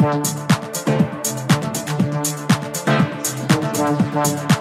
Thank you.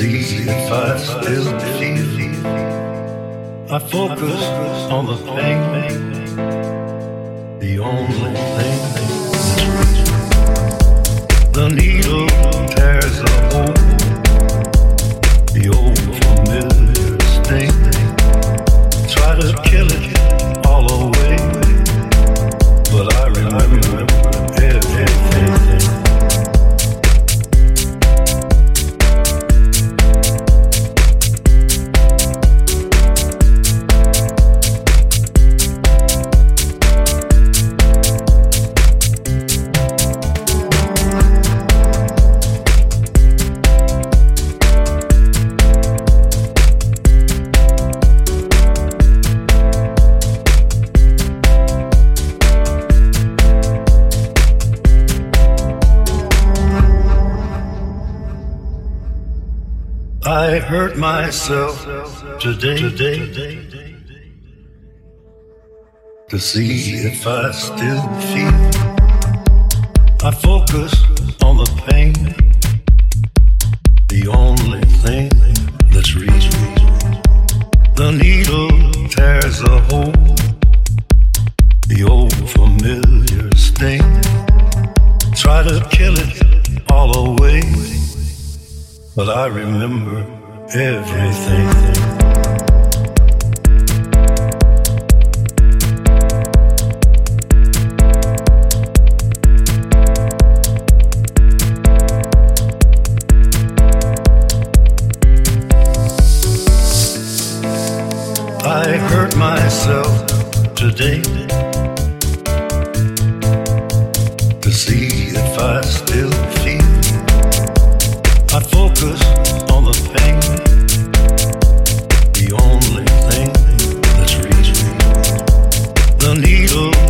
See if I still feel. I focus on the pain, the only thing. The needle to see if I still feel. I focus on the pain, the only thing that's real. The needle tears a hole, the old familiar sting. Try to kill it all away but I remember everything. I hurt myself today to see if I still feel. I focus on the pain, the only thing that's real. The needle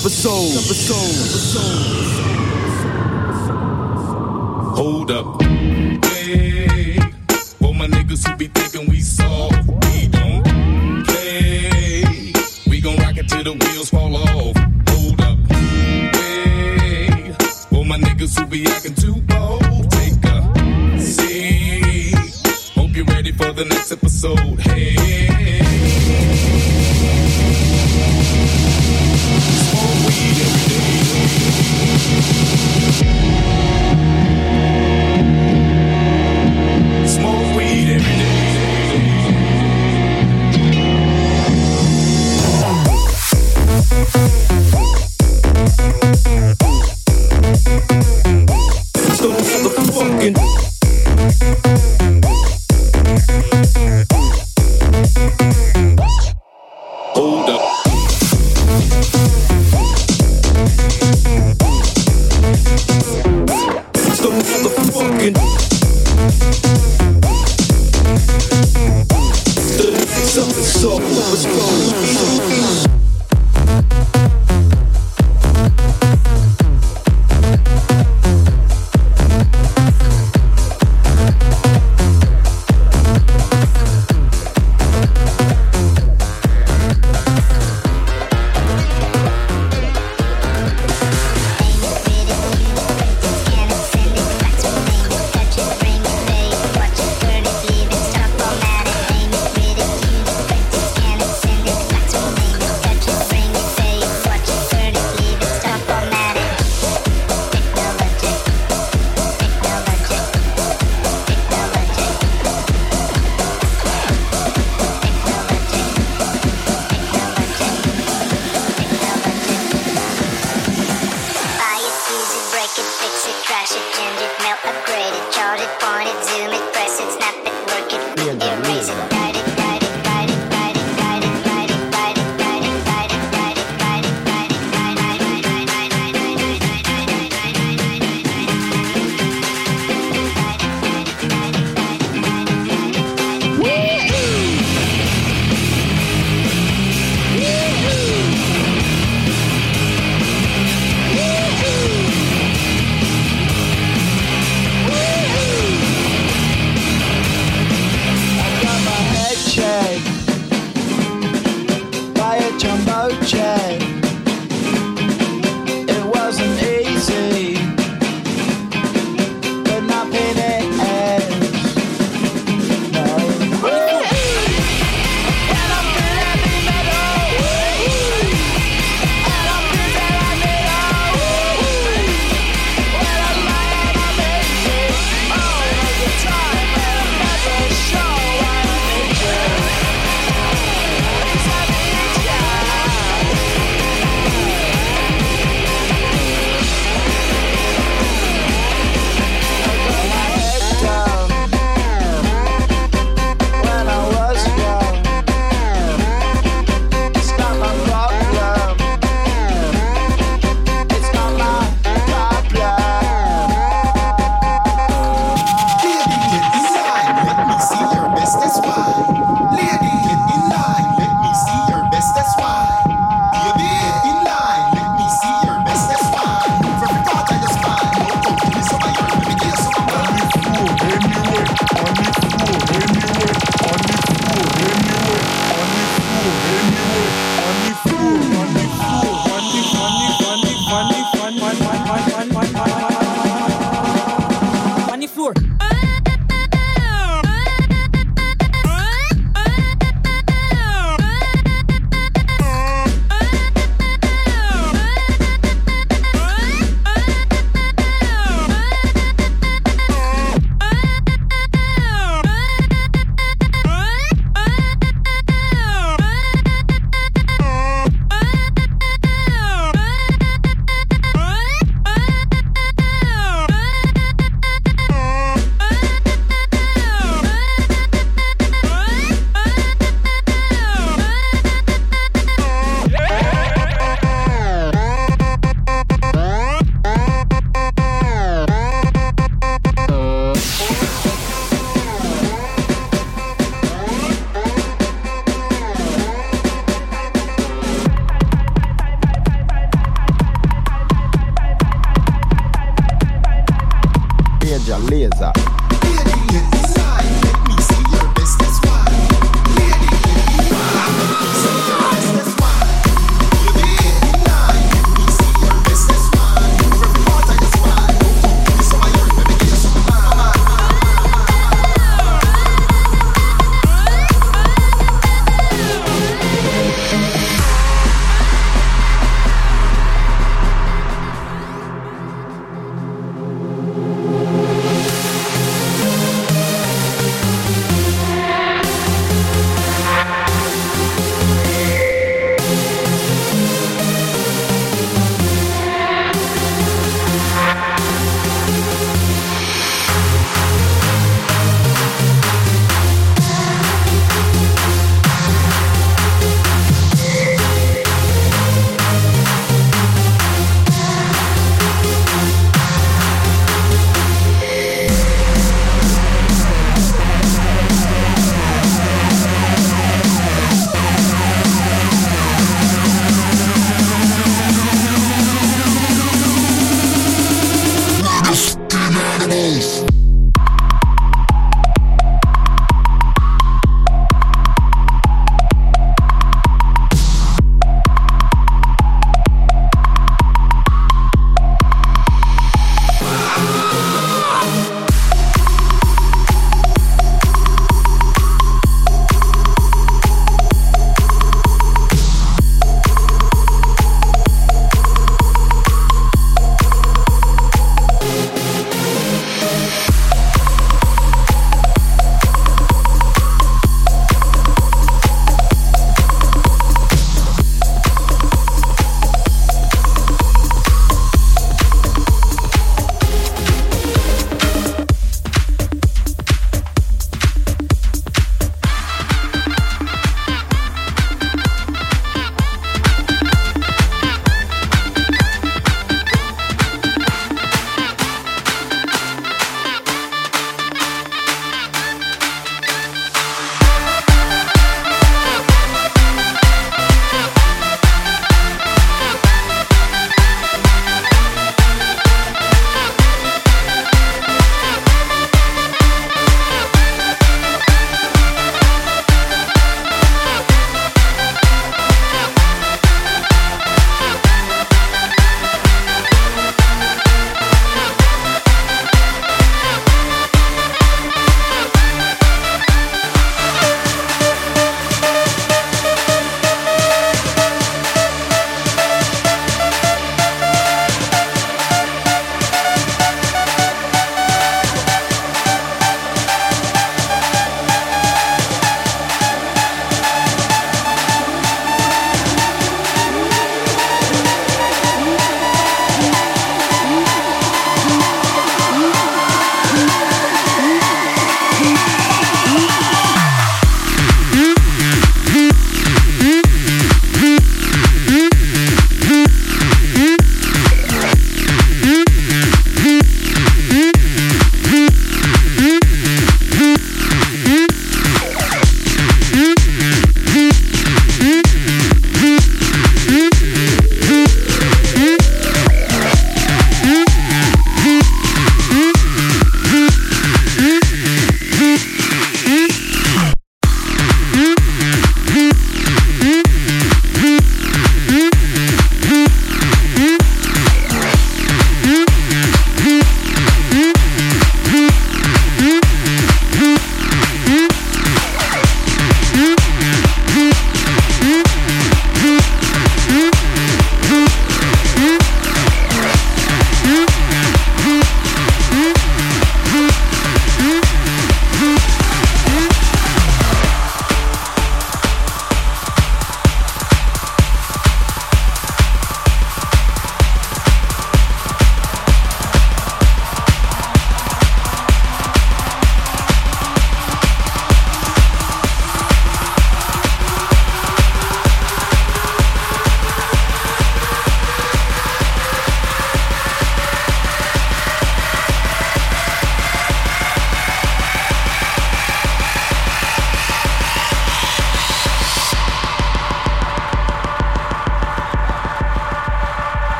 episode. Episode.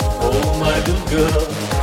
Oh, my little girl.